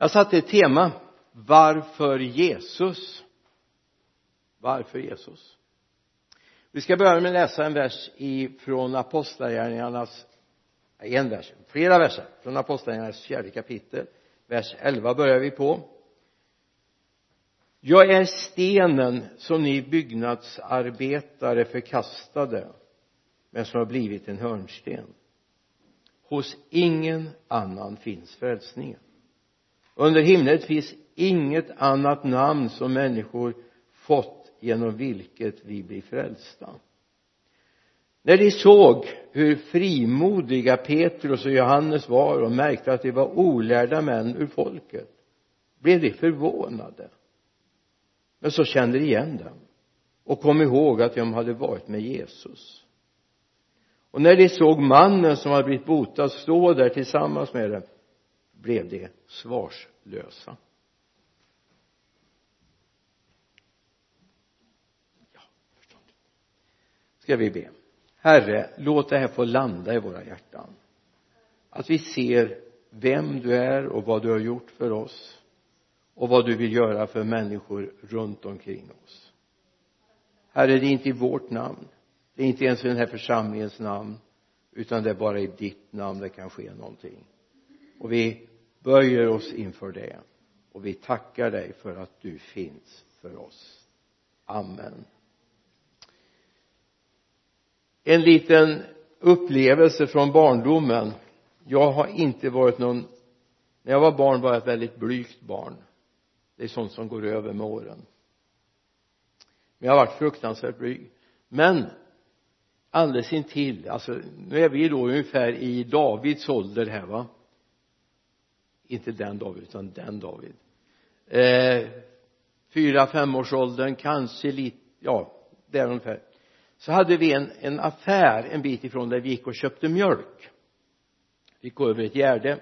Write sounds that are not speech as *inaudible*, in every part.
jag satte ett tema. Varför Jesus? Varför Jesus? Vi ska börja med att läsa en vers ifrån apostlagärningarnas en vers, flera verser från apostlagärningarnas fjärde kapitel vers 11 börjar vi på. Jag är stenen som ni byggnadsarbetare förkastade men som har blivit en hörnsten. Hos ingen annan finns frälsningen under himlen finns inget annat namn som människor fått genom vilket vi blir frälsta. När de såg hur frimodiga Petrus och Johannes var och märkte att de var olärda män ur folket blev de förvånade. Men så kände de igen dem och kom ihåg att de hade varit med Jesus. Och när de såg mannen som hade blivit botad stå där tillsammans med dem blev de svarslösa. Ja, ska vi be? Herre låt det här få landa i våra hjärtan. Att vi ser vem du är och vad du har gjort för oss och vad du vill göra för människor runt omkring oss. Herre det är inte i vårt namn. Det är inte ens i den här församlingens namn utan det är bara i ditt namn det kan ske någonting. Och vi böjer oss inför det. Och vi tackar dig för att du finns för oss. Amen. En liten upplevelse från barndomen. Jag har inte varit någon när jag var barn var jag ett väldigt blygt barn. Det är sånt som går över med åren. Men jag har varit fruktansvärt blyg. Men alldeles intill alltså nu är vi då ungefär i Davids ålder här va? Inte den David utan den David. Eh, fyra femårsåldern kanske lite ja där ungefär. Så hade vi en, en affär en bit ifrån där vi gick och köpte mjölk. Vi gick över ett gärde.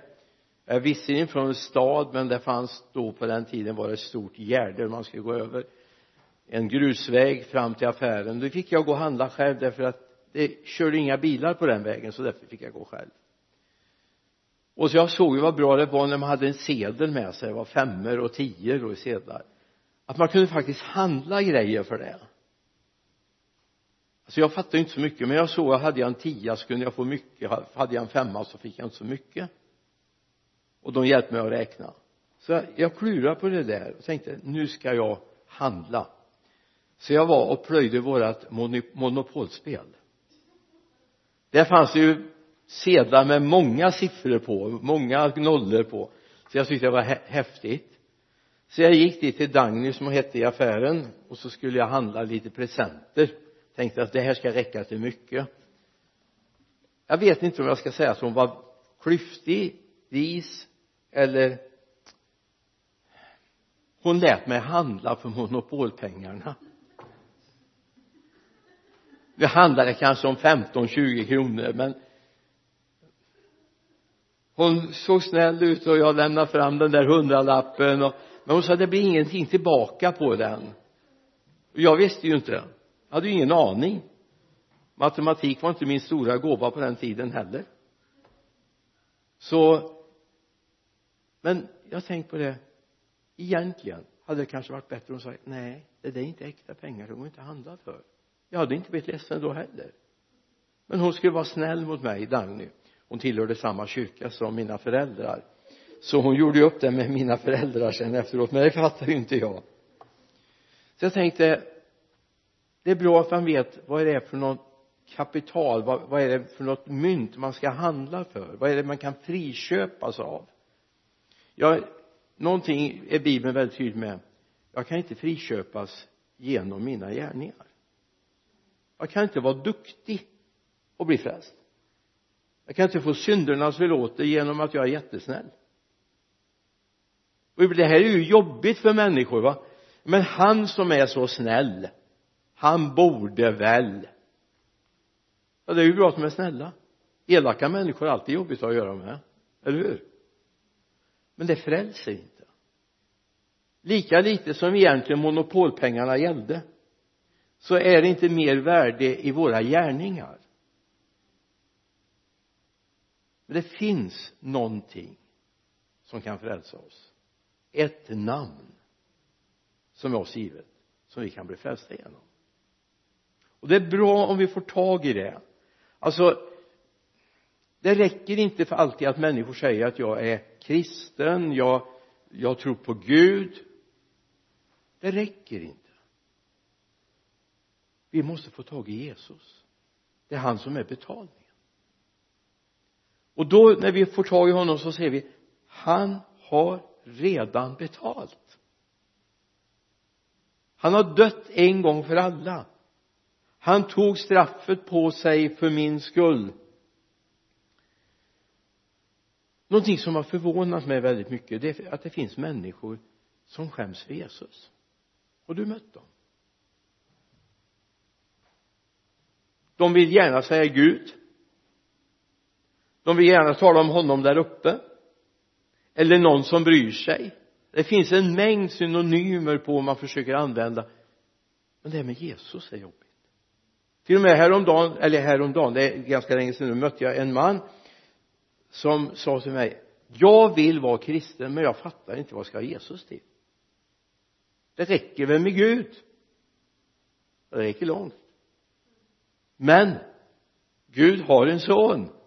Jag är visserligen från en stad men det fanns då på den tiden var det ett stort gärde man skulle gå över. En grusväg fram till affären. Då fick jag gå och handla själv därför att det körde inga bilar på den vägen så därför fick jag gå själv och så jag såg ju vad bra det var när man hade en sedel med sig det var femmer och tior i sedlar. Att man kunde faktiskt handla grejer för det. Alltså jag fattade inte så mycket men jag såg att hade jag en tia så kunde jag få mycket. Hade jag en femma så fick jag inte så mycket. Och de hjälpte mig att räkna. Så jag klurade på det där och tänkte nu ska jag handla. Så jag var och plöjde vårat monopolspel. Där fanns det ju sedlar med många siffror på många nollor på. Så jag tyckte det var häftigt. Så jag gick dit till Dagny som hette i affären och så skulle jag handla lite presenter. Tänkte att det här ska räcka till mycket. Jag vet inte om jag ska säga att hon var klyftig vis eller hon lät mig handla för monopolpengarna. Det handlade kanske om 15-20 kronor men hon såg snäll ut och jag lämnade fram den där hundralappen och, men hon sa det blir ingenting tillbaka på den. Och jag visste ju inte. Det jag hade ju ingen aning. Matematik var inte min stora gåva på den tiden heller. Så men jag tänkte på det. Egentligen hade det kanske varit bättre om hon sa nej det där är inte äkta pengar det går inte att handla för. Jag hade inte blivit ledsen då heller. Men hon skulle vara snäll mot mig Dagny hon tillhörde samma kyrka som mina föräldrar. Så hon gjorde ju upp det med mina föräldrar sen efteråt men det fattade ju inte jag. Så jag tänkte det är bra att man vet vad det är för något kapital vad, vad är det för något mynt man ska handla för? Vad är det man kan friköpas av? Ja någonting är bibeln väldigt tydlig med. Jag kan inte friköpas genom mina gärningar. Jag kan inte vara duktig och bli frälst jag kan inte få syndernas förlåtelse genom att jag är jättesnäll. Och det här är ju jobbigt för människor va? Men han som är så snäll han borde väl. Ja det är ju bra att de är snälla. Elaka människor är alltid jobbigt att göra med eller hur? Men det frälser inte. Lika lite som egentligen monopolpengarna gällde så är det inte mer värde i våra gärningar. Men det finns någonting som kan frälsa oss. Ett namn som är oss givet som vi kan bli frälsta genom. Och det är bra om vi får tag i det. Alltså det räcker inte för alltid att människor säger att jag är kristen jag, jag tror på Gud. Det räcker inte. Vi måste få tag i Jesus. Det är han som är betalningen och då när vi får tag i honom så säger vi han har redan betalt. Han har dött en gång för alla. Han tog straffet på sig för min skull. Någonting som har förvånat mig väldigt mycket det är att det finns människor som skäms för Jesus. Har du mött dem? De vill gärna säga Gud de vill gärna tala om honom där uppe. Eller någon som bryr sig. Det finns en mängd synonymer på vad man försöker använda. Men det här med Jesus är jobbigt. Till och med häromdagen eller häromdagen det är ganska länge sedan nu mötte jag en man som sa till mig jag vill vara kristen men jag fattar inte vad jag ska ha Jesus till? Det räcker väl med Gud? Det räcker långt. Men Gud har en son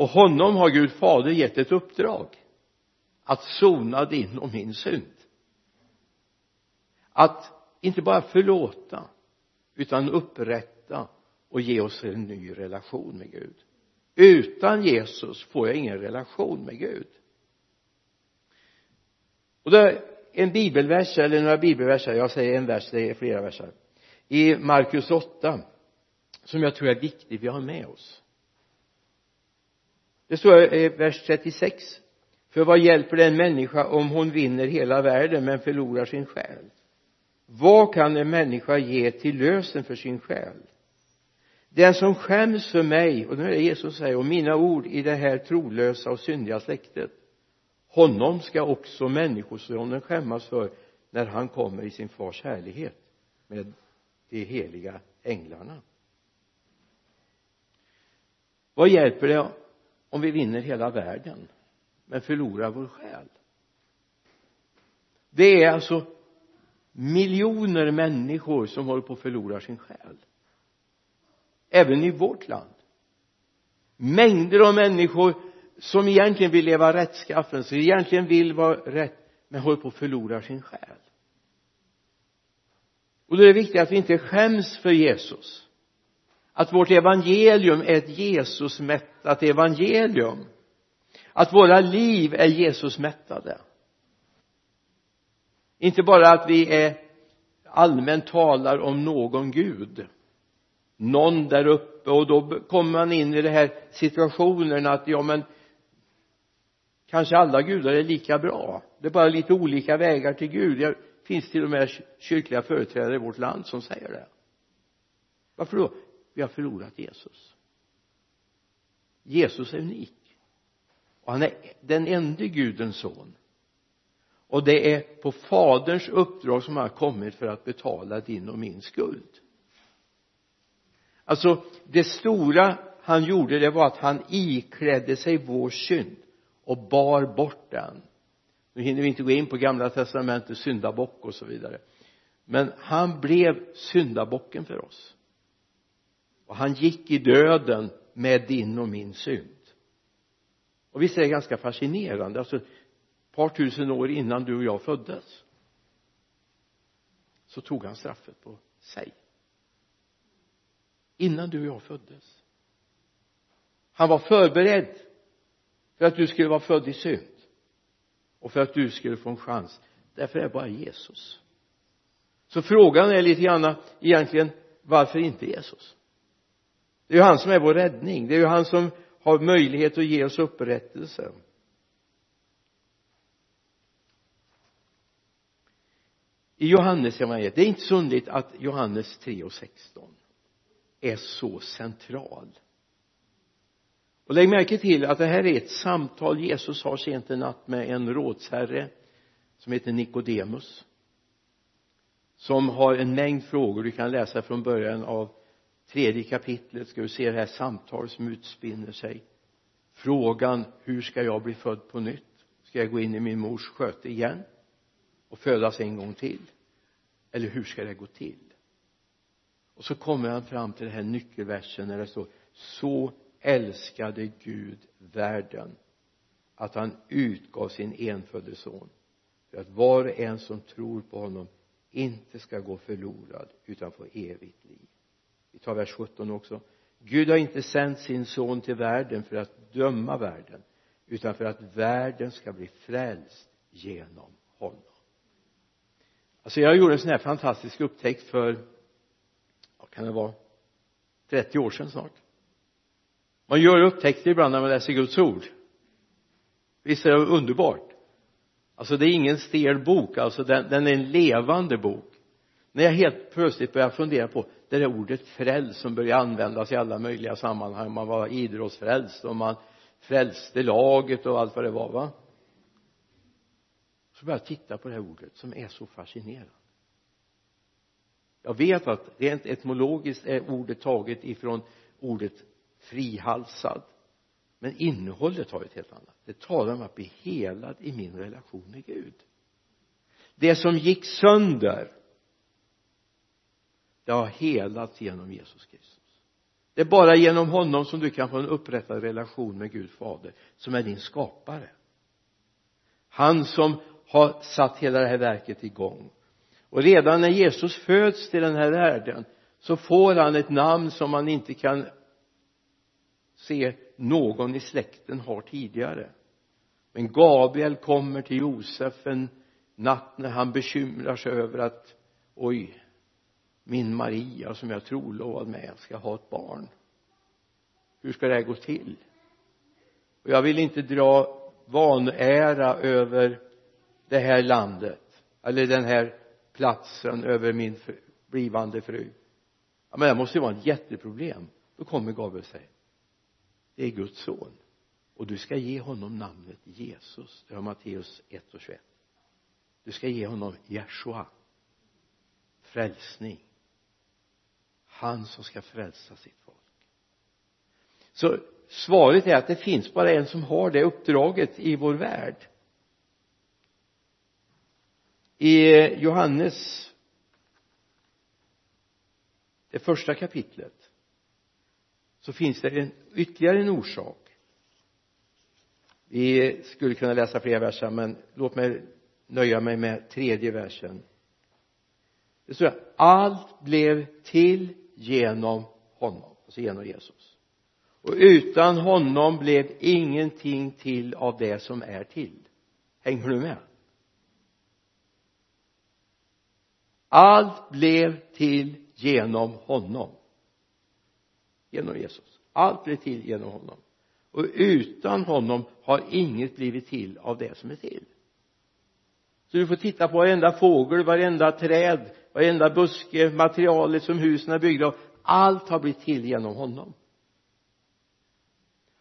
och honom har Gud fader gett ett uppdrag. Att sona din och min synd. Att inte bara förlåta utan upprätta och ge oss en ny relation med Gud. Utan Jesus får jag ingen relation med Gud. Och det är en bibelvers eller några bibelverser jag säger en vers det är flera verser i Markus 8 som jag tror är viktig vi har med oss det står i vers 36 för vad hjälper det en människa om hon vinner hela världen men förlorar sin själ? Vad kan en människa ge till lösen för sin själ? Den som skäms för mig och nu är det Jesus säger och mina ord i det här trolösa och syndiga släktet honom ska också människosonen skämmas för när han kommer i sin fars härlighet med de heliga änglarna. Vad hjälper det om vi vinner hela världen men förlorar vår själ. Det är alltså miljoner människor som håller på att förlora sin själ. Även i vårt land. Mängder av människor som egentligen vill leva rättskaffen som egentligen vill vara rätt men håller på att förlora sin själ. Och då är det viktigt att vi inte skäms för Jesus att vårt evangelium är ett Jesusmättat evangelium. Att våra liv är Jesusmättade. Inte bara att vi är allmänt talar om någon Gud. Någon där uppe och då kommer man in i den här situationen att ja men kanske alla gudar är lika bra. Det är bara lite olika vägar till Gud. Det finns till och med kyrkliga företrädare i vårt land som säger det. Varför då? Vi har förlorat Jesus. Jesus är unik. Och han är den enda gudens son. Och det är på faderns uppdrag som han har kommit för att betala din och min skuld. Alltså det stora han gjorde det var att han iklädde sig vår synd och bar bort den. Nu hinner vi inte gå in på gamla testamentets syndabock och så vidare. Men han blev syndabocken för oss och han gick i döden med din och min synd. Och visst är det ganska fascinerande alltså ett par tusen år innan du och jag föddes så tog han straffet på sig. Innan du och jag föddes. Han var förberedd för att du skulle vara född i synd och för att du skulle få en chans. Därför är det bara Jesus. Så frågan är lite grann egentligen varför inte Jesus? Det är ju han som är vår räddning. Det är ju han som har möjlighet att ge oss upprättelse. I Johannes evangeliet det är inte så underligt att Johannes 3 och 16 är så central. Och lägg märke till att det här är ett samtal Jesus har sent en natt med en rådsherre som heter Nikodemus som har en mängd frågor du kan läsa från början av tredje kapitlet ska du se det här samtalet som utspinner sig. Frågan hur ska jag bli född på nytt? Ska jag gå in i min mors sköte igen och födas en gång till? Eller hur ska det gå till? Och så kommer han fram till den här nyckelversen när det står så älskade Gud världen att han utgav sin enfödde son för att var och en som tror på honom inte ska gå förlorad utan få evigt liv vi tar vers 17 också. Gud har inte sänt sin son till världen för att döma världen utan för att världen ska bli frälst genom honom. Alltså jag gjorde en sån här fantastisk upptäckt för vad kan det vara 30 år sedan snart. Man gör upptäckter ibland när man läser Guds ord. Visst är det underbart? Alltså det är ingen stel bok. Alltså den, den är en levande bok när jag helt plötsligt började fundera på det där ordet frälst som började användas i alla möjliga sammanhang. Man var idrottsfrälst och man frälste laget och allt vad det var va? Så började jag titta på det här ordet som är så fascinerande. Jag vet att rent etymologiskt är ordet taget ifrån ordet frihalsad men innehållet har ett helt annat. Det talar om att bli helad i min relation med Gud. Det som gick sönder det har helats genom Jesus Kristus. Det är bara genom honom som du kan få en upprättad relation med Gud fader som är din skapare. Han som har satt hela det här verket igång. Och redan när Jesus föds till den här världen så får han ett namn som man inte kan se någon i släkten har tidigare. Men Gabriel kommer till Josef en natt när han bekymrar sig över att oj min Maria som jag trolovad med ska ha ett barn. Hur ska det här gå till? Och jag vill inte dra vanära över det här landet eller den här platsen över min blivande fru. Ja men det måste ju vara ett jätteproblem. Då kommer Gabriel och säger det är Guds son. Och du ska ge honom namnet Jesus. Det har Matteus 1 och 21 du ska ge honom Jeshua. Frälsning han som ska frälsa sitt folk. Så svaret är att det finns bara en som har det uppdraget i vår värld. I Johannes det första kapitlet så finns det en, ytterligare en orsak. Vi skulle kunna läsa fler verser men låt mig nöja mig med tredje versen. Det står allt blev till genom honom alltså genom Jesus. Och utan honom blev ingenting till av det som är till. Hänger du med? Allt blev till genom honom. Genom Jesus. Allt blev till genom honom. Och utan honom har inget blivit till av det som är till. Så du får titta på varenda fågel, varenda träd, varenda buske, materialet som husen är byggda av allt har blivit till genom honom.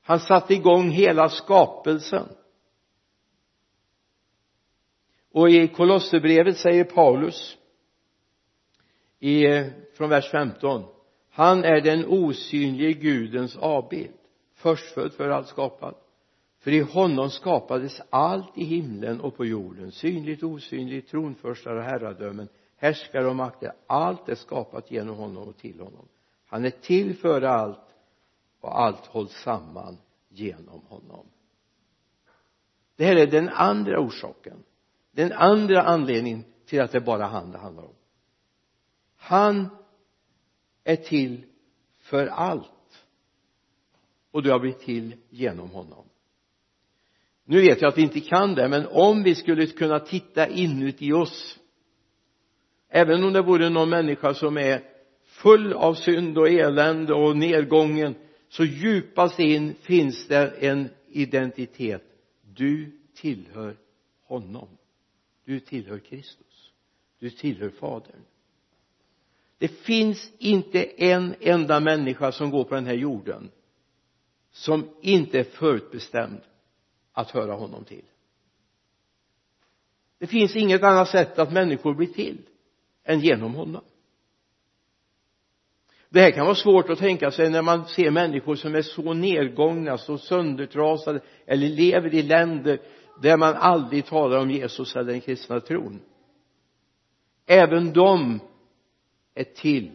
Han satte igång hela skapelsen. Och i kolosserbrevet säger Paulus i, från vers 15 han är den osynlige gudens avbild förstfödd för allt skapat för i honom skapades allt i himlen och på jorden synligt och osynligt tronförstar och herradömen härskare och makter. Allt är skapat genom honom och till honom. Han är till för allt och allt hålls samman genom honom. Det här är den andra orsaken. Den andra anledningen till att det bara är han det handlar om. Han är till för allt. Och du har blivit till genom honom. Nu vet jag att vi inte kan det men om vi skulle kunna titta inuti oss även om det vore någon människa som är full av synd och elände och nedgången så djupast in finns det en identitet. Du tillhör honom. Du tillhör Kristus. Du tillhör fadern. Det finns inte en enda människa som går på den här jorden som inte är förutbestämd att höra honom till. Det finns inget annat sätt att människor blir till än genom honom. Det här kan vara svårt att tänka sig när man ser människor som är så nedgångna, så söndertrasade eller lever i länder där man aldrig talar om Jesus eller den kristna tron. Även de är till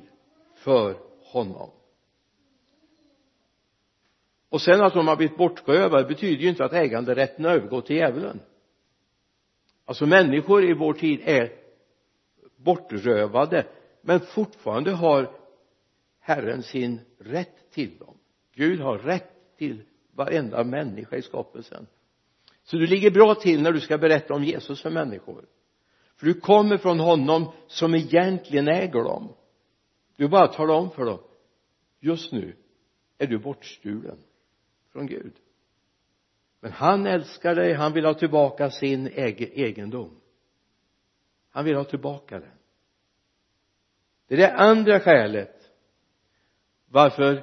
för honom. Och sen att de har blivit bortrövade betyder ju inte att äganderätten har övergått till djävulen. Alltså människor i vår tid är bortrövade men fortfarande har Herren sin rätt till dem. Gud har rätt till varenda människa i skapelsen. Så du ligger bra till när du ska berätta om Jesus för människor. För du kommer från honom som egentligen äger dem. Du bara talar om för dem just nu är du bortstulen från Gud. Men han älskar dig, han vill ha tillbaka sin egendom han vill ha tillbaka den det är det andra skälet varför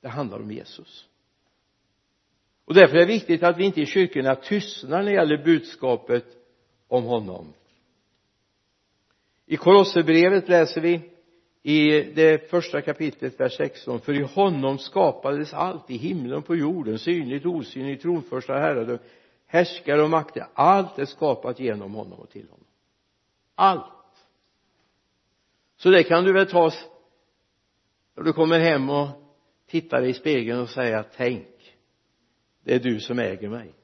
det handlar om Jesus. Och därför är det viktigt att vi inte i kyrkorna tystnar när det gäller budskapet om honom. I Kolosserbrevet läser vi i det första kapitlet vers 16 för i honom skapades allt i himlen och på jorden synligt och osynligt tronförstar herrar härskare och makter. Allt är skapat genom honom och till honom allt. Så det kan du väl ta när du kommer hem och tittar i spegeln och säga tänk det är du som äger mig.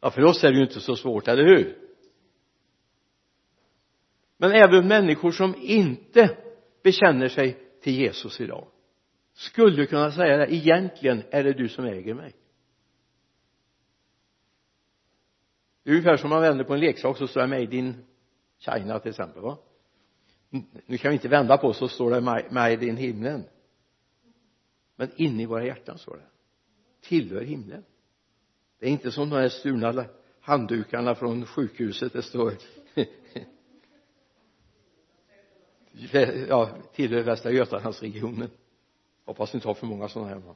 Ja för oss är det ju inte så svårt, eller hur? Men även människor som inte bekänner sig till Jesus idag skulle kunna säga det egentligen är det du som äger mig. Det är ungefär som man vänder på en leksak så står jag med i din China till exempel va? Nu kan vi inte vända på så står det made in himlen. Men inne i våra hjärtan står det. Tillhör himlen. Det är inte som de här stulna handdukarna från sjukhuset det står. *laughs* Ja, tillhör Västra Götalandsregionen. Hoppas ni inte har för många sådana hemma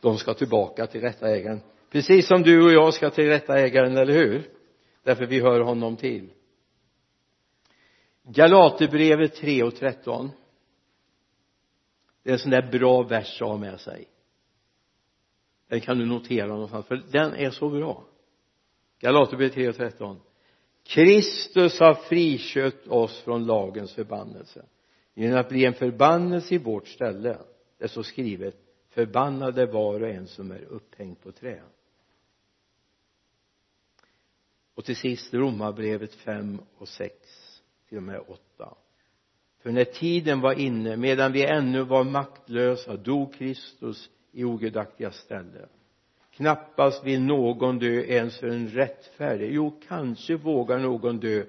de ska tillbaka till rätta ägaren precis som du och jag ska till rätta ägaren, eller hur? Därför vi hör honom till. Galaterbrevet 3 och 13 det är en sån där bra vers att ha med sig. Den kan du notera någonstans för den är så bra. Galaterbrevet 3 och 13 Kristus har friköpt oss från lagens förbannelse. Genom att bli en förbannelse i vårt ställe det står skrivet förbannade var och en som är upphängd på trä och till sist romarbrevet 5 och 6 till och med 8 för när tiden var inne medan vi ännu var maktlösa dog Kristus i ogudaktiga ställe. Knappast vill någon dö ens för en rättfärdig. Jo kanske vågar någon dö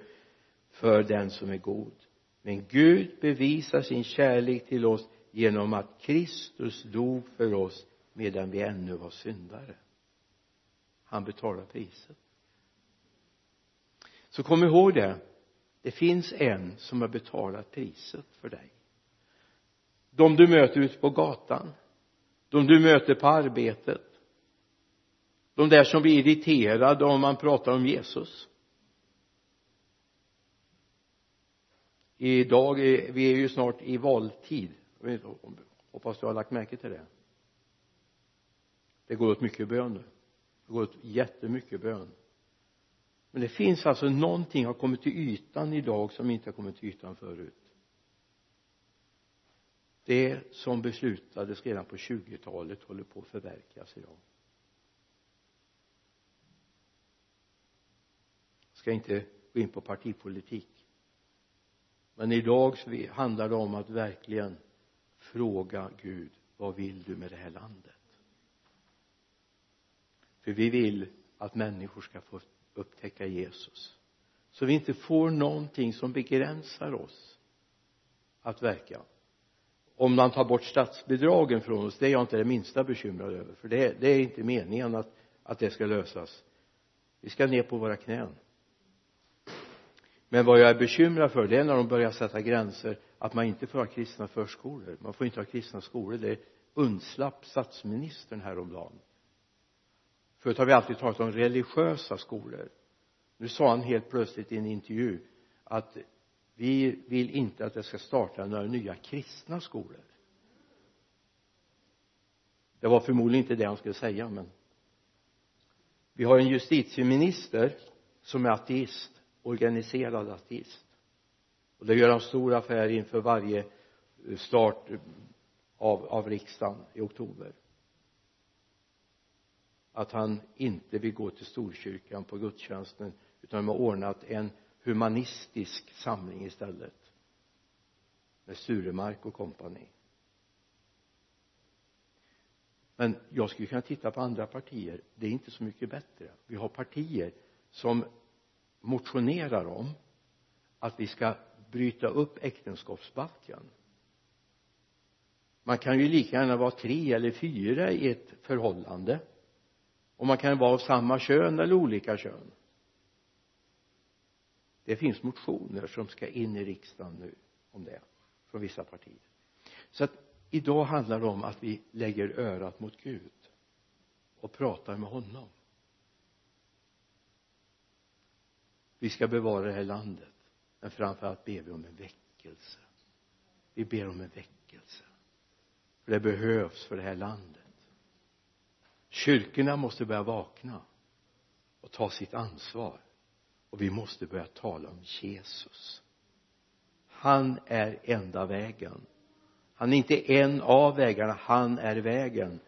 för den som är god. Men Gud bevisar sin kärlek till oss genom att Kristus dog för oss medan vi ännu var syndare. Han betalar priset så kom ihåg det. Det finns en som har betalat priset för dig. De du möter ute på gatan. De du möter på arbetet. De där som blir irriterade om man pratar om Jesus. Idag är vi är ju snart i valtid. Hoppas du har lagt märke till det. Det går åt mycket bön nu. Det går åt jättemycket bön men det finns alltså någonting har kommit till ytan idag som inte har kommit till ytan förut. Det som beslutades redan på 20-talet håller på att förverkligas idag. Jag ska inte gå in på partipolitik. Men idag handlar det om att verkligen fråga Gud vad vill du med det här landet? För vi vill att människor ska få upptäcka Jesus. Så vi inte får någonting som begränsar oss att verka. Om man tar bort statsbidragen från oss det är jag inte det minsta bekymrad över för det, det är inte meningen att, att det ska lösas. Vi ska ner på våra knän. Men vad jag är bekymrad för det är när de börjar sätta gränser att man inte får ha kristna förskolor. Man får inte ha kristna skolor. Det undslapp statsministern häromdagen förut har vi alltid talat om religiösa skolor. Nu sa han helt plötsligt i en intervju att vi vill inte att det ska starta några nya kristna skolor. Det var förmodligen inte det han skulle säga men vi har en justitieminister som är ateist organiserad ateist. Och det gör han stor affär inför varje start av, av riksdagen i oktober att han inte vill gå till Storkyrkan på gudstjänsten utan de har ordnat en humanistisk samling istället med Sturemark och kompani. Men jag skulle kunna titta på andra partier. Det är inte så mycket bättre. Vi har partier som motionerar om att vi ska bryta upp äktenskapsbalken. Man kan ju lika gärna vara tre eller fyra i ett förhållande och man kan vara av samma kön eller olika kön. Det finns motioner som ska in i riksdagen nu om det från vissa partier. Så att idag handlar det om att vi lägger örat mot Gud och pratar med honom. Vi ska bevara det här landet men framför allt ber vi om en väckelse. Vi ber om en väckelse. För det behövs för det här landet kyrkorna måste börja vakna och ta sitt ansvar. Och vi måste börja tala om Jesus. Han är enda vägen. Han är inte en av vägarna han är vägen.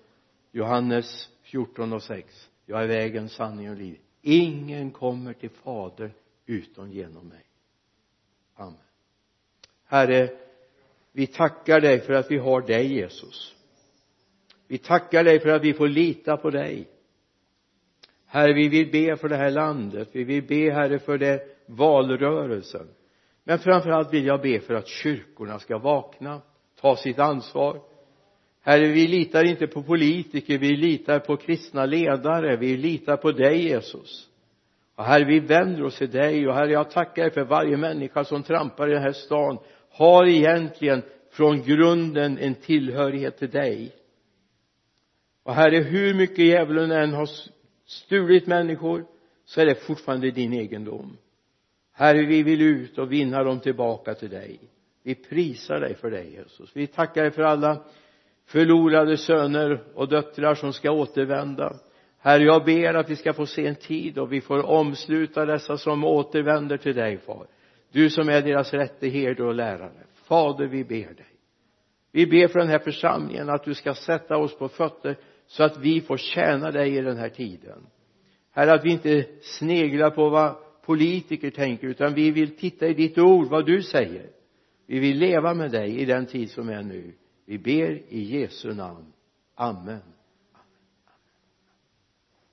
Johannes 14 och 6 jag är vägen, sanningen och livet ingen kommer till fadern utom genom mig. Amen. Herre vi tackar dig för att vi har dig Jesus vi tackar dig för att vi får lita på dig. Herre vi vill be för det här landet. Vi vill be herre för det valrörelsen. Men framför allt vill jag be för att kyrkorna ska vakna ta sitt ansvar. Herre vi litar inte på politiker vi litar på kristna ledare vi litar på dig Jesus. Och herre vi vänder oss till dig och herre jag tackar dig för varje människa som trampar i den här stan har egentligen från grunden en tillhörighet till dig och herre hur mycket djävulen än har stulit människor så är det fortfarande din egendom herre vi vill ut och vinna dem tillbaka till dig. Vi prisar dig för dig Jesus. Vi tackar dig för alla förlorade söner och döttrar som ska återvända. Herre jag ber att vi ska få se en tid och vi får omsluta dessa som återvänder till dig far. Du som är deras rätte herde och lärare. Fader vi ber dig. Vi ber för den här församlingen att du ska sätta oss på fötter så att vi får tjäna dig i den här tiden. Herre att vi inte sneglar på vad politiker tänker utan vi vill titta i ditt ord vad du säger. Vi vill leva med dig i den tid som är nu. Vi ber i Jesu namn. Amen.